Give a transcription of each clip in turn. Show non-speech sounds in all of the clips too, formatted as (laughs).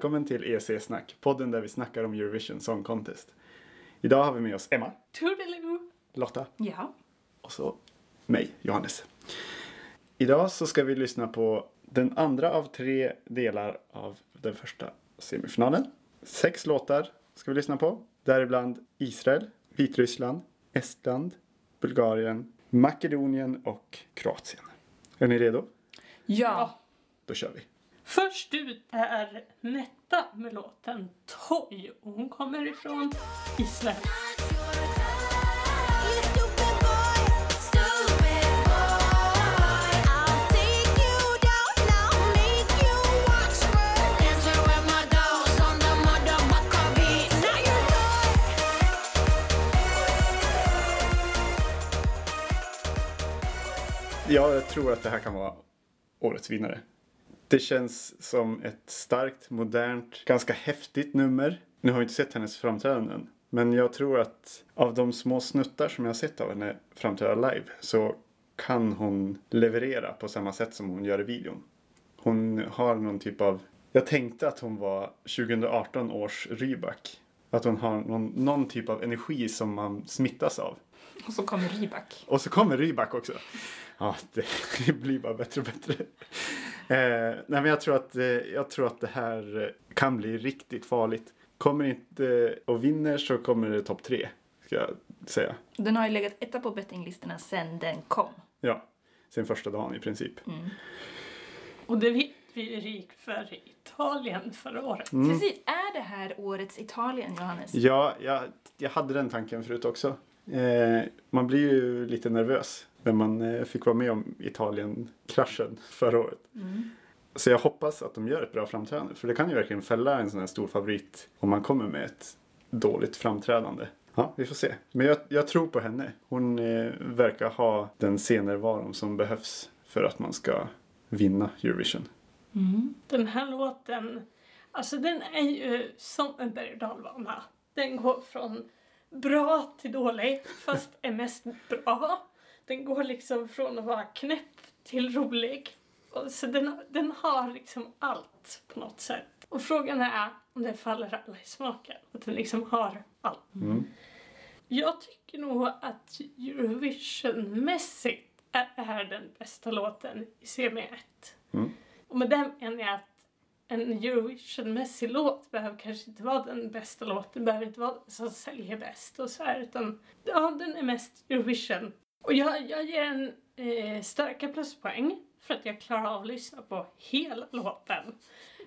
Välkommen till EC Snack, podden där vi snackar om Eurovision Song Contest. Idag har vi med oss Emma, Toodaloo! Lotta Ja. och så mig, Johannes. Idag så ska vi lyssna på den andra av tre delar av den första semifinalen. Sex låtar ska vi lyssna på, däribland Israel, Vitryssland, Estland, Bulgarien, Makedonien och Kroatien. Är ni redo? Ja. Då kör vi. Först ut är Netta med låten Toy och hon kommer ifrån Israel. Jag tror att det här kan vara årets vinnare. Det känns som ett starkt, modernt, ganska häftigt nummer. Nu har vi inte sett hennes framträdanden. Men jag tror att av de små snuttar som jag har sett av henne framträda live så kan hon leverera på samma sätt som hon gör i videon. Hon har någon typ av... Jag tänkte att hon var 2018 års Rybak. Att hon har någon, någon typ av energi som man smittas av. Och så kommer Rybak. Och så kommer Rybak också. Ja, det (laughs) blir bara bättre och bättre. Eh, nej, men jag tror, att, eh, jag tror att det här eh, kan bli riktigt farligt. Kommer inte och vinner så kommer det topp tre, ska jag säga. Den har ju legat etta på bettinglistorna sen den kom. Ja, sen första dagen i princip. Och det vet vi gick för Italien förra året. Mm. Precis. Är det här årets Italien, Johannes? Ja, jag, jag hade den tanken förut också. Eh, man blir ju lite nervös när man eh, fick vara med om Italien-kraschen förra året. Så jag hoppas att de gör ett bra framträdande. För det kan ju verkligen fälla en sån här stor favorit om man kommer med ett dåligt framträdande. Ja, vi får se. Men jag, jag tror på henne. Hon eh, verkar ha den scenervaron som behövs för att man ska vinna Eurovision. Den här låten, alltså den är ju som en berg och dalbana. Den går från bra till dålig, fast är mest bra. Den går liksom från att vara knäpp till rolig. Och så den, den har liksom allt på något sätt. Och frågan är om den faller alla i smaken. Att den liksom har allt. Jag tycker nog att Eurovision-mässigt är, den bästa låten i semi 1. Och med det menar jag att en Eurovision-mässig låt behöver kanske inte vara den bästa låten, behöver inte vara den som säljer bäst och så här, utan ja, den är mest Eurovision. Och jag, jag ger en eh, starka pluspoäng för att jag klarar av att lyssna på hela låten.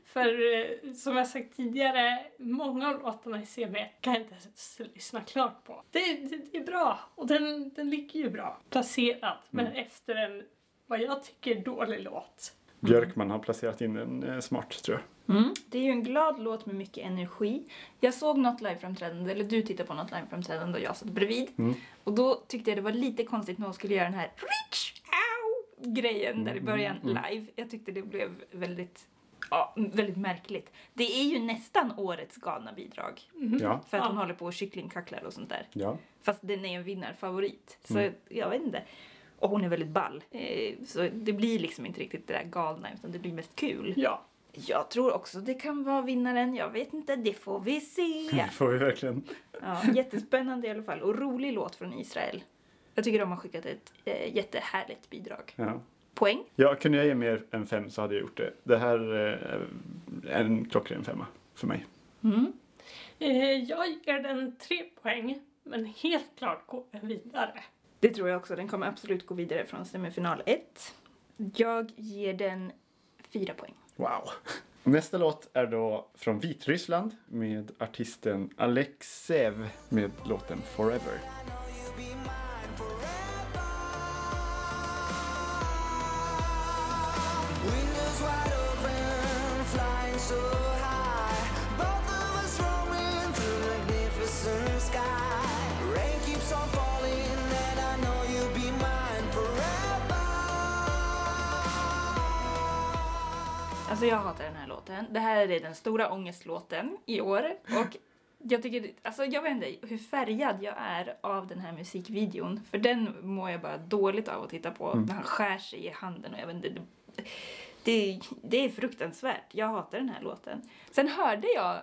För eh, som jag sagt tidigare, många av låtarna i CB kan jag inte ens lyssna klart på. Det, det, det är bra och den, den ligger ju bra placerad, men efter en, vad jag tycker, dålig låt. Björkman har placerat in den eh, smart tror jag. Mm. Det är ju en glad låt med mycket energi. Jag såg något liveframträdande, eller du tittade på något liveframträdande och jag satt bredvid. Och då tyckte jag det var lite konstigt när hon skulle göra den här Rich Ow! grejen där i början live. Jag tyckte det blev väldigt, ja, väldigt märkligt. Det är ju nästan årets galna bidrag. Ja, För att hon Ja. håller på och kycklingkacklar och sånt där. ja. Fast den är en vinnarfavorit. Så jag vet inte. Och hon är väldigt ball. Eh, så det blir liksom inte riktigt det där galna utan det blir mest kul. Ja. Jag tror också det kan vara vinnaren. Jag vet inte, det får vi se. (laughs) Det får vi verkligen. Ja, jättespännande i alla fall. Och rolig låt från Israel. Jag tycker de har skickat ett eh, jättehärligt bidrag. Ja. Poäng? Ja, kunde jag ge mer än fem så hade jag gjort det. Det här eh, är en klockren femma för mig. Eh, jag ger den tre poäng, men helt klart går den vidare. Det tror jag också. Den kommer absolut gå vidare från semifinal 1. Jag ger den fyra poäng. Wow. Nästa låt är då från Vitryssland med artisten Alexev med låten Forever. Alltså jag hatar den här låten. Det här är den stora ångestlåten i år. Och jag tycker, alltså jag vet inte hur färgad jag är av den här musikvideon. För den mår jag bara dåligt av att titta på. När han skär sig i handen och jag vet inte. Det, det, det är fruktansvärt. Jag hatar den här låten. Sen hörde jag,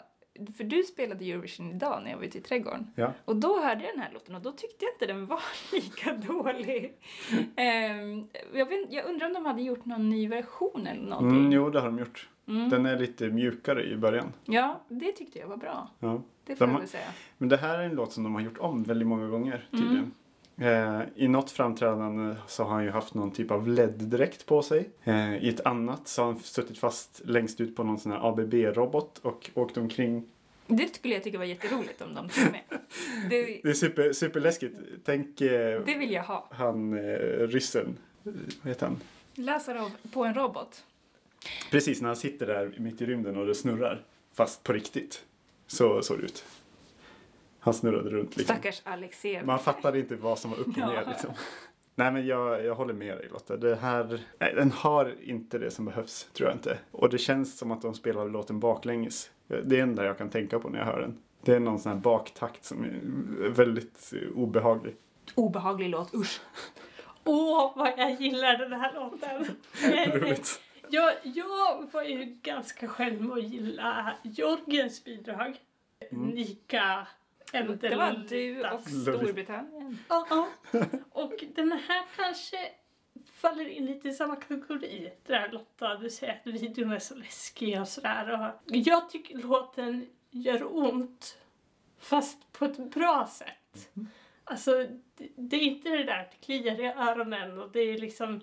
för du spelade Eurovision idag när jag var ute i trädgården. Ja. Och då hörde jag den här låten och då tyckte jag inte den var (laughs) lika dålig. Ehm, jag, vet, jag undrar om de hade gjort någon ny version eller någonting. Mm, jo, det har de gjort. Den är lite mjukare i början. Ja, det tyckte jag var bra. Ja. Det får De jag väl säga. Men det här är en låt som de har gjort om väldigt många gånger Mm. Eh, I något framträdande så har han ju haft någon typ av LED-dräkt på sig. Eh, I ett annat så har han suttit fast längst ut på någon sån här ABB-robot och åkt omkring. Det skulle jag tycka var jätteroligt om de tog med. Det, (laughs) Det är super, superläskigt. Tänk eh, det vill jag ha. han eh, ryssen. Vad heter han? Lazarov på en robot. Precis när han sitter där mitt i rymden och det snurrar. Fast på riktigt. Så såg det ut. Han snurrade runt liksom. Stackars Alexej. Man fattade inte vad som var upp och ner liksom. Nej men jag, jag håller med dig Lotta. Det här, nej, den har inte det som behövs, tror jag inte. Och det känns som att de spelar låten baklänges. Det är det enda jag kan tänka på när jag hör den. Det är någon sån här baktakt som är väldigt eh, obehaglig. Obehaglig låt, usch. Åh, vad jag gillar den här låten. (laughs) Roligt. jag, jag var ju ganska själv med att gilla Jorgens bidrag. Nika Det var du och. Storbritannien. Ja, ja. Och den här kanske faller in lite i samma kategori. Det där Lotta, du säger att videon är så läskig och sådär. Och jag tycker låten gör ont. Fast på ett bra sätt. Alltså, det, det är inte det där att det kliar i öronen och det är liksom...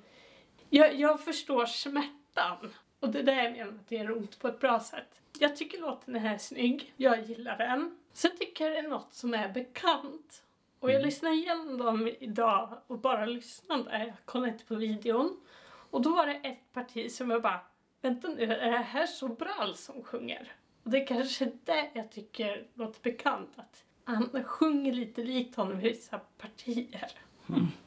Jag, jag förstår smärtan. Och det där jag menar att det gör ont på ett bra sätt. Jag tycker låten är snygg. Jag gillar den. Sen tycker jag det är något som är bekant. Och jag lyssnade igenom dem idag och bara lyssnade. Jag kollade inte på videon. Och då var det ett parti som jag bara, vänta nu, är det här så bra som sjunger? Och det är kanske det jag tycker låter bekant. Att han sjunger lite likt honom i vissa partier.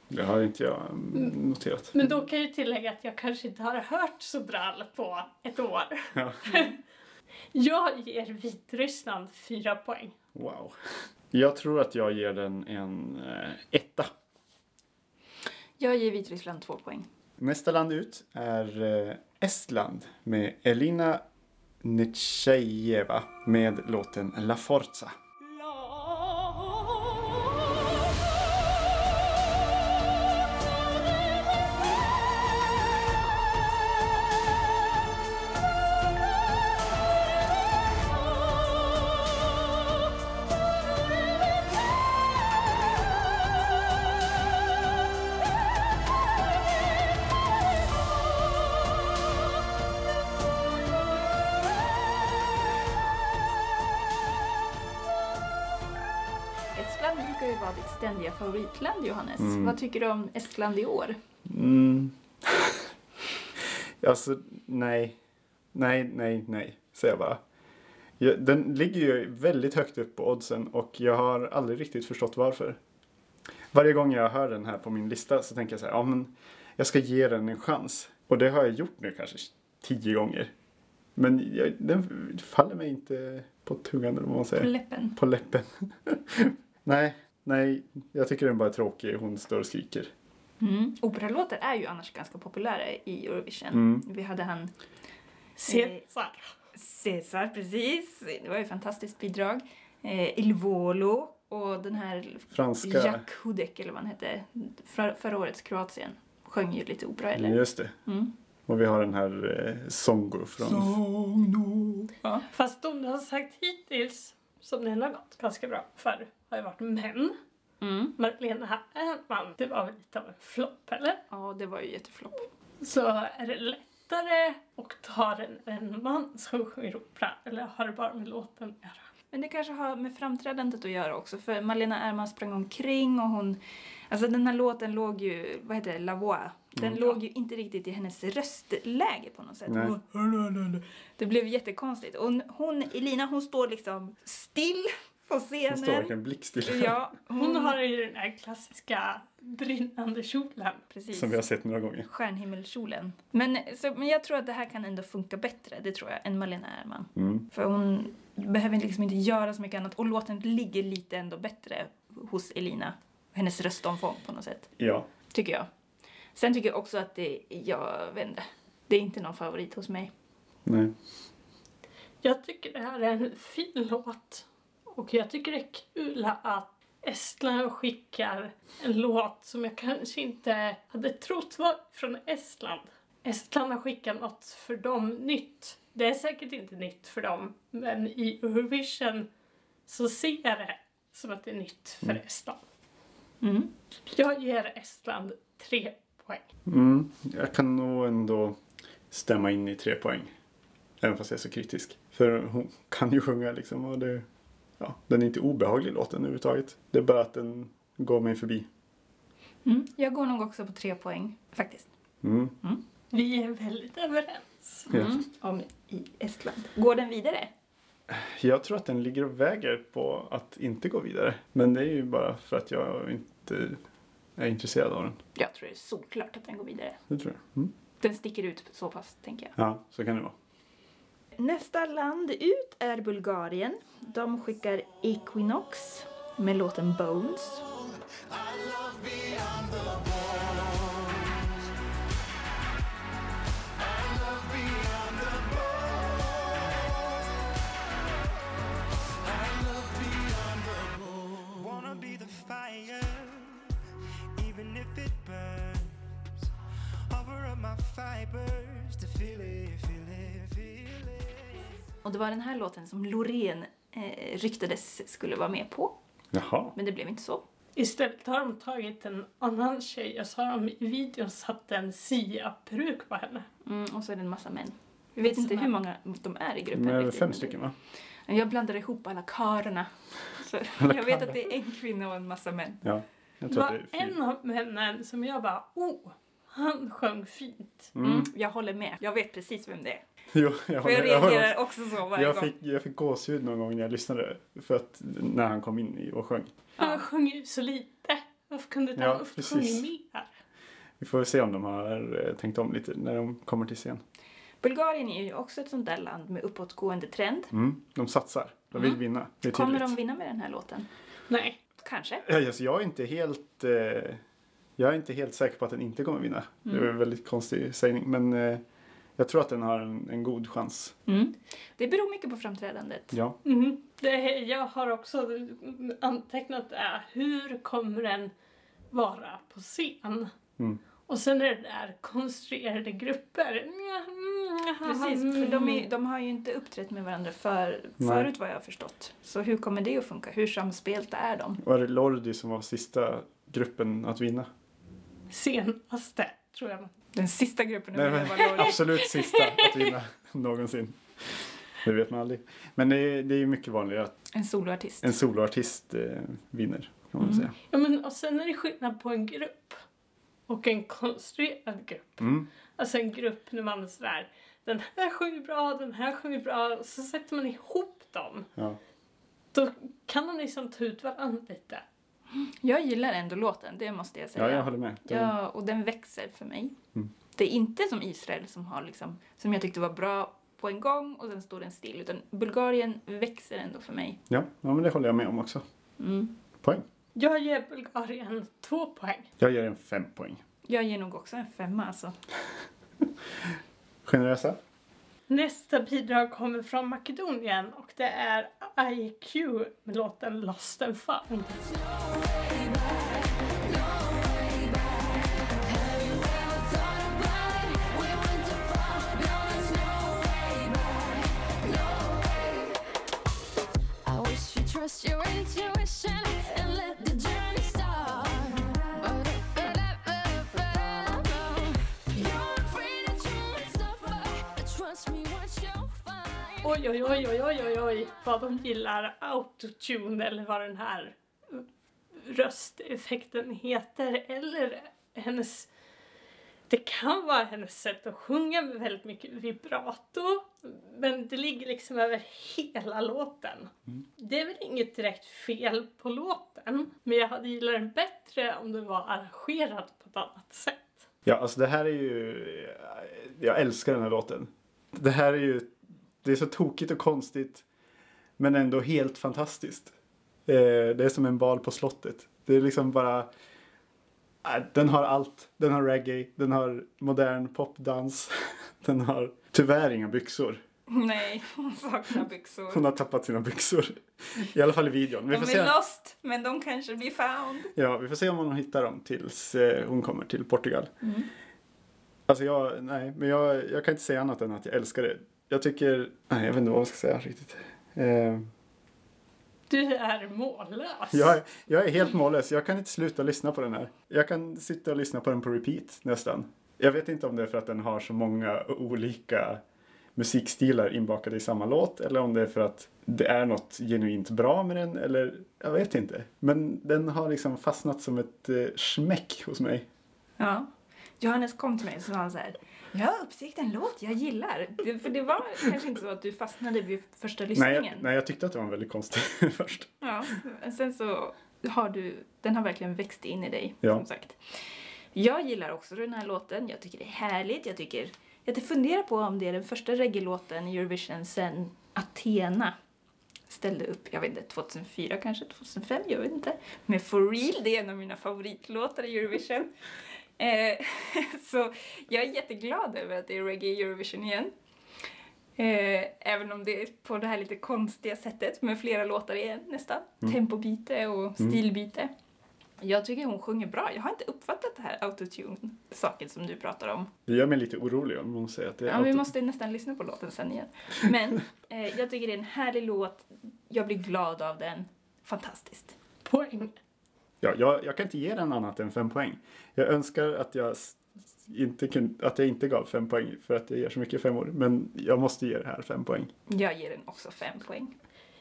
Det har inte jag mm, noterat. Men då kan jag ju tillägga att jag kanske inte har hört så bra på ett år. Ja. (laughs) Jag ger Vitryssland fyra poäng. Wow. Jag tror att jag ger den en eh, etta. Jag ger Vitryssland två poäng. Nästa land ut är eh, Estland med Elina Nitschejeva med låten La Forza. Ständiga favoritland, Johannes. Mm. Vad tycker du om Estland i år? Mm. (laughs) alltså, nej. Nej, nej, nej, säger jag bara. Jag, den ligger ju väldigt högt upp på oddsen och jag har aldrig riktigt förstått varför. Varje gång jag hör den här på min lista så tänker jag så här, ja men jag ska ge den en chans. Och det har jag gjort nu kanske tio gånger. Men jag, den faller mig inte på tungan eller vad man På säger. läppen. På läppen. (laughs) nej, nej, jag tycker den bara är tråkig. Hon står och skriker. Mm. Operalåtar är ju annars ganska populära i Eurovision. Mm. Vi hade han Caesar. Caesar, precis. Det var ju ett fantastiskt bidrag. Eh, Il Volo och den här Franska. Jack Hudek, eller vad han hette, för, förra årets Kroatien. Sjöng ju lite opera, eller? Just det. Mm. Och vi har den här eh, Songo från... Ja. Fast de har sagt hittills, som den har gått ganska bra för, har ju varit män. Mm. Marlena Ernman, det var väl lite av en flopp, eller? ja, det var ju jätteflopp. Så är det lättare att ta den en man som sjunger opera, eller har det bara med låten att göra? Men det kanske har med framträdandet att göra också, för Malena Ernman sprang omkring och hon... Alltså den här låten låg ju, vad heter det, La Voix. Den låg ju inte riktigt i hennes röstläge på något sätt. Nej. Hon- Det blev jättekonstigt. Och hon, Elina, hon står liksom still på Hon scenen. står verkligen blickstill. Ja, (laughs) Hon har ju den här klassiska brinnande kjolen. precis. Som vi har sett några gånger. Stjärnhimmelskjolen. Men, så, men jag tror att det här kan ändå funka bättre, det tror jag, än Malena Ernman. Mm. För hon behöver liksom inte göra så mycket annat och låten ligger lite ändå bättre hos Elina. Hennes röstomfång på något sätt, Ja. tycker jag. Sen tycker jag också att det, jag vet inte, Det är inte någon favorit hos mig. Nej. Jag tycker det här är en fin låt. Och jag tycker det är kul att Estland skickar en låt som jag kanske inte hade trott var från Estland. Estland har skickat något för dem nytt. Det är säkert inte nytt för dem, men i Eurovision så ser jag det som att det är nytt för Estland. Mm. Jag ger Estland tre poäng. Mm, jag kan nog ändå stämma in i tre poäng. Även fast jag är så kritisk. För hon kan ju sjunga liksom och det, ja, den är inte obehaglig låten överhuvudtaget. Det är bara att den går mig förbi. Mm. Jag går nog också på tre poäng, faktiskt. Mm. Vi är väldigt överens. Mm. Om i Estland. Går den vidare? Jag tror att den ligger och väger på att inte gå vidare. Men det är ju bara för att jag inte är intresserad av den. Jag tror det är solklart att den går vidare. Det tror jag. Mm. Den sticker ut så pass, tänker jag. Ja, så kan det vara. Nästa land ut är Bulgarien. De skickar Equinox med låten Bones. Fibers to feel it, feel it, feel it. Och det var den här låten som Loreen eh, ryktades skulle vara med på. Jaha. Men det blev inte så. Istället har de tagit en annan tjej och så har de i videon satt en Sia-peruk på henne. Mm, och så är det en massa män. Vi vet inte hur många de är i gruppen. Riktigt, fem stycken va? det- Jag blandar ihop alla. Så Alla (laughs) jag vet att det är en kvinna och en massa män. Ja. Jag Det tror att var det är en av männen som jag bara, oh, han sjöng fint. Mm. jag håller med. Jag vet precis vem det är. (laughs) Jo, jag, För jag reagerar också. också så varje jag, gång. fick, jag fick gåshud någon gång när jag lyssnade. För att när han kom in i och sjöng. Han sjöng ju så lite. Varför kunde inte Ja, han ha sjunga mer? Vi får se om de har eh, tänkt om lite när de kommer till scen. Bulgarien är ju också ett sånt där land med uppåtgående trend. Mm, de satsar. De vill Mm. vinna. Kommer de vinna med den här låten? Nej. Kanske. Ja, alltså, jag är inte helt... Eh, jag är inte helt säker på att den inte kommer vinna. Det Mm. är en väldigt konstig sägning. Men eh, jag tror att den har en, en god chans. Mm. Det beror mycket på framträdandet. Ja. Mhm. Det, jag har också antecknat det. Hur kommer den vara på scen? Mm. Och sen är det där konstruerade grupper. Precis, för de, är, de har ju inte uppträtt med varandra för, förut vad jag har förstått. Så hur kommer det att funka? Hur samspelta är de? Var det Lordi som var sista gruppen att vinna? Senaste, tror jag. Den sista gruppen Nej, men, absolut sista att (laughs) vinna någonsin. Det vet man aldrig. Men det är, det är mycket vanligare att En soloartist. en soloartist eh, vinner. Kan man Mm. säga. Ja, men, och sen är det skillnad på en grupp och en konstruerad grupp. Mm. Alltså en grupp när man är sådär, den här sjunger bra, den här sjunger bra, och så sätter man ihop dem. Ja. Då kan de liksom ta ut varandra lite. Jag gillar ändå låten, det måste jag säga. ja, jag håller med. Den- Ja, och den växer för mig. Mm. Det är inte som Israel som har liksom, som jag tyckte var bra på en gång och sen står den still. Utan Bulgarien växer ändå för mig. Ja, ja, men det håller jag med om också. Mm. Poäng. Jag ger Bulgarien två poäng. Jag ger en fem poäng. Jag ger nog också en femma alltså. (laughs) Generösa? Nästa bidrag kommer från Makedonien och det är IQ med låten Lost and found. You trust your Oj, oj, oj, oj, oj, oj, oj, vad de gillar autotune eller vad den här rösteffekten heter. Eller hennes... Det kan vara hennes sätt att sjunga med väldigt mycket vibrato. Men det ligger liksom över hela låten. Det är väl inget direkt fel på låten. Men jag hade gillat den bättre om den var arrangerad på ett annat sätt. Ja, alltså det här är ju... Jag älskar den här låten. Det här är ju... Det är så tokigt och konstigt. Men ändå helt fantastiskt. Eh, det är som en bal på slottet. Det är liksom bara... Äh, Den har allt. Den har reggae, den har modern popdans, (laughs) den har tyvärr inga byxor. Nej, (laughs) hon saknar byxor. Hon har tappat sina byxor. I alla fall i videon. Vi De får är se, lost, men de kanske blir found. ja, vi får se om hon hittar dem tills eh, hon kommer till Portugal. Mm. Alltså jag, nej, men jag, jag kan inte säga annat än att jag älskar det. Jag tycker, nej jag vet inte vad jag ska säga riktigt. Eh, Du är mållös. jag, är- jag är helt mållös. Jag kan inte sluta lyssna på den här. Jag kan sitta och lyssna på den på repeat nästan. Jag vet inte om det är för att den har så många olika musikstilar inbakade i samma låt eller om det är för att det är något genuint bra med den eller jag vet inte. Men den har liksom fastnat som ett eh, smäck hos mig. Ja. Johannes kom till mig och sa han så här. Jag har upptäckt en låt jag gillar. Det, för det var kanske inte så att du fastnade vid första Nej lyssningen. jag, nej, jag tyckte att det var väldigt konstigt (laughs) först. Ja, men sen så har du, den har verkligen växt in i dig, Ja. som sagt. Jag gillar också den här låten. Jag tycker det är härligt. Jag tycker, jag funderar på om det är den första reggae-låten i Eurovision sen Athena ställde upp, jag vet inte, 2004 kanske, 2005, jag vet inte. Men For Real, det är en av mina favoritlåtar i Eurovision. Eh, (laughs) så jag är jätteglad över att det är reggae Eurovision igen. Eh, även om det är på det här lite konstiga sättet med flera låtar igen nästan. Tempobyte och stilbyte. Jag tycker hon sjunger bra. Jag har inte uppfattat det här autotune-saken som du pratar om. Det gör mig lite orolig om någon säger att det är Ja, vi måste nästan lyssna på låten sen igen. Men (laughs) eh, jag tycker det är en härlig låt. Jag blir glad av den. Fantastiskt. Poäng. Ja, jag, jag kan inte ge den annat än fem poäng. Jag önskar att jag, inte kun, att jag inte gav fem poäng för att jag ger så mycket femmor. Men jag måste ge det här fem poäng. Jag ger den också fem poäng.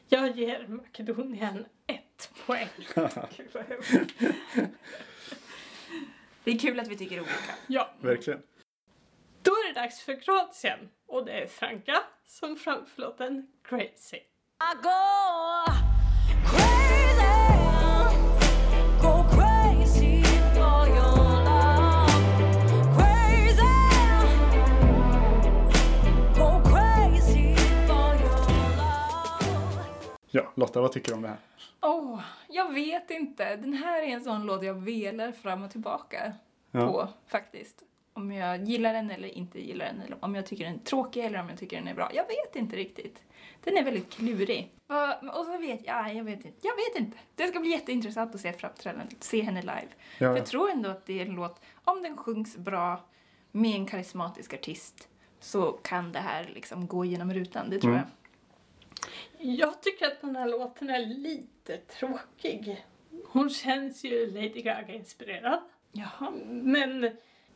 Jag ger Makedonien ett poäng. (laughs) Det är kul att vi tycker olika. Ja, Verkligen. då är det dags för Kroatien. Och det är Franka som framför låten Crazy. I go Ja, Lotta, vad tycker du om det här? Åh, jag vet inte. Den här är en sån låt jag velar fram och tillbaka Ja. på faktiskt. Om jag gillar den eller inte gillar den. Eller om jag tycker den är tråkig eller om jag tycker den är bra. Jag vet inte riktigt. Den är väldigt klurig. Och så vet jag, jag vet inte. Jag vet inte. Det ska bli jätteintressant att se framträdandet, se henne live. För Ja, jag tror ändå att det är en låt, om den sjungs bra med en karismatisk artist så kan det här liksom gå genom rutan, det tror Mm. jag. Jag tycker att den här låten är lite tråkig. Hon känns ju Lady Gaga-inspirerad. Jaha. Men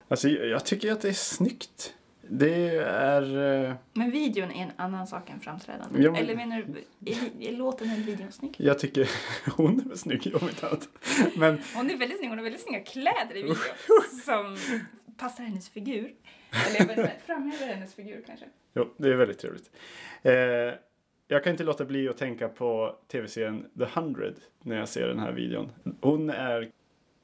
alltså, jag tycker att det är snyggt. Det är... eh, Men videon är en annan sak än framträdandet. Ja, men- Eller menar du, är, är låten eller videon snygg? Jag tycker (laughs) hon är väl snygg om inte annat. Men Hon är väldigt snygg, hon har väldigt snygga kläder i videon. som passar hennes figur. Eller framhäver hennes figur kanske. jo, det är väldigt trevligt. Eh, jag kan inte låta bli att tänka på tv-serien The 100 när jag ser den här videon. Hon är,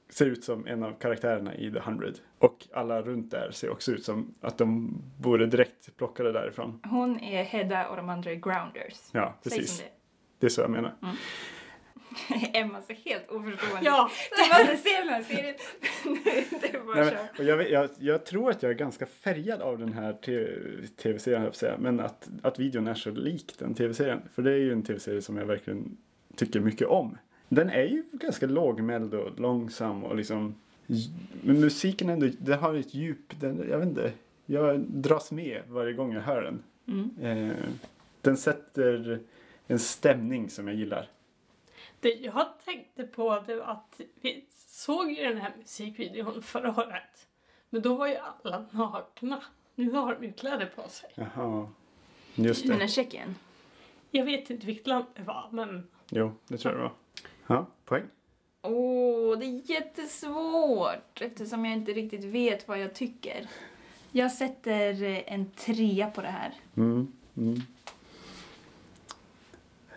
ser ut som en av karaktärerna i The 100. Och alla runt där ser också ut som att de vore direkt plockade därifrån. Hon är Hedda och de andra är Grounders. Ja, precis. det Det är så jag menar. är. (laughs) Emma ser helt oförstående ja, Du måste se den här serien. det är bara Nej, men, och jag, jag, jag tror att jag är ganska färgad av den här tv-serien, säga. Men att, att videon är så lik den tv-serien. För det är ju en tv-serie som jag verkligen tycker mycket om. Den är ju ganska lågmäld och långsam och liksom... Men musiken ändå, det har ett djup. Den, jag vet inte. Jag dras med varje gång jag hör den. Mm. Eh, den sätter en stämning som jag gillar. Det jag tänkte på det var att vi såg ju den här musikvideon förra året. Men då var ju alla nakna. Nu har de ju kläder på sig. Jaha. Just det. Tjeckien? Jag vet inte vilket land det var, men Jo, det tror jag det var. Ja, poäng. Åh, det är jättesvårt eftersom jag inte riktigt vet vad jag tycker. Jag sätter en trea på det här. Mm, mm.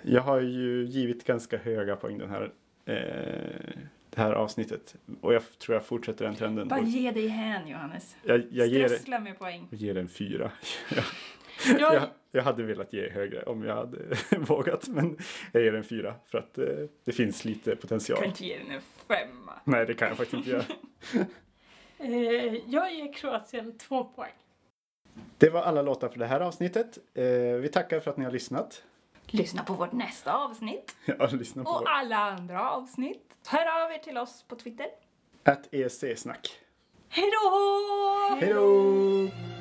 Jag har ju givit ganska höga poäng den här, eh, det här avsnittet. Och jag tror jag fortsätter den trenden. Bara ge dig hän, Johannes. Jag, jag, Strössla med poäng. jag ger den fyra. (laughs) jag, Ja. Jag hade velat ge högre om jag hade (laughs) vågat, men jag ger den fyra för att eh, det finns lite Jag potential. kan inte ge den en femma. Nej, det kan jag faktiskt inte göra. (laughs) Eh, jag ger Kroatien två poäng. Det var alla låtar för det här avsnittet. Eh, vi tackar för att ni har lyssnat. Lyssna på vårt nästa avsnitt (laughs) Ja, lyssna på och vår... alla andra avsnitt. Hör av er till oss på Twitter. Att ESC-snack. Hej då! Hej då!